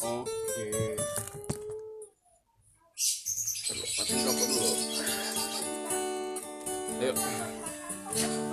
oke okay. pakai rokok dulu ayo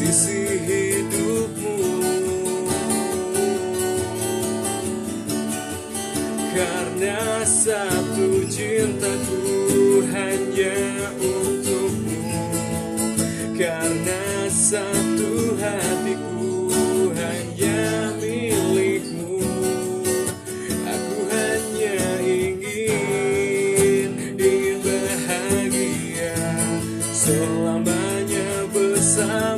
sisi hidupmu. Karena satu cintaku hanya untukmu. Karena satu hatiku hanya milikmu. Aku hanya ingin, ingin bahagia Selamanya besar.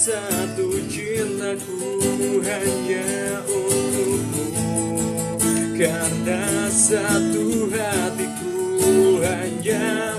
satu cintaku hanya untukmu. Karena satu hatiku hanya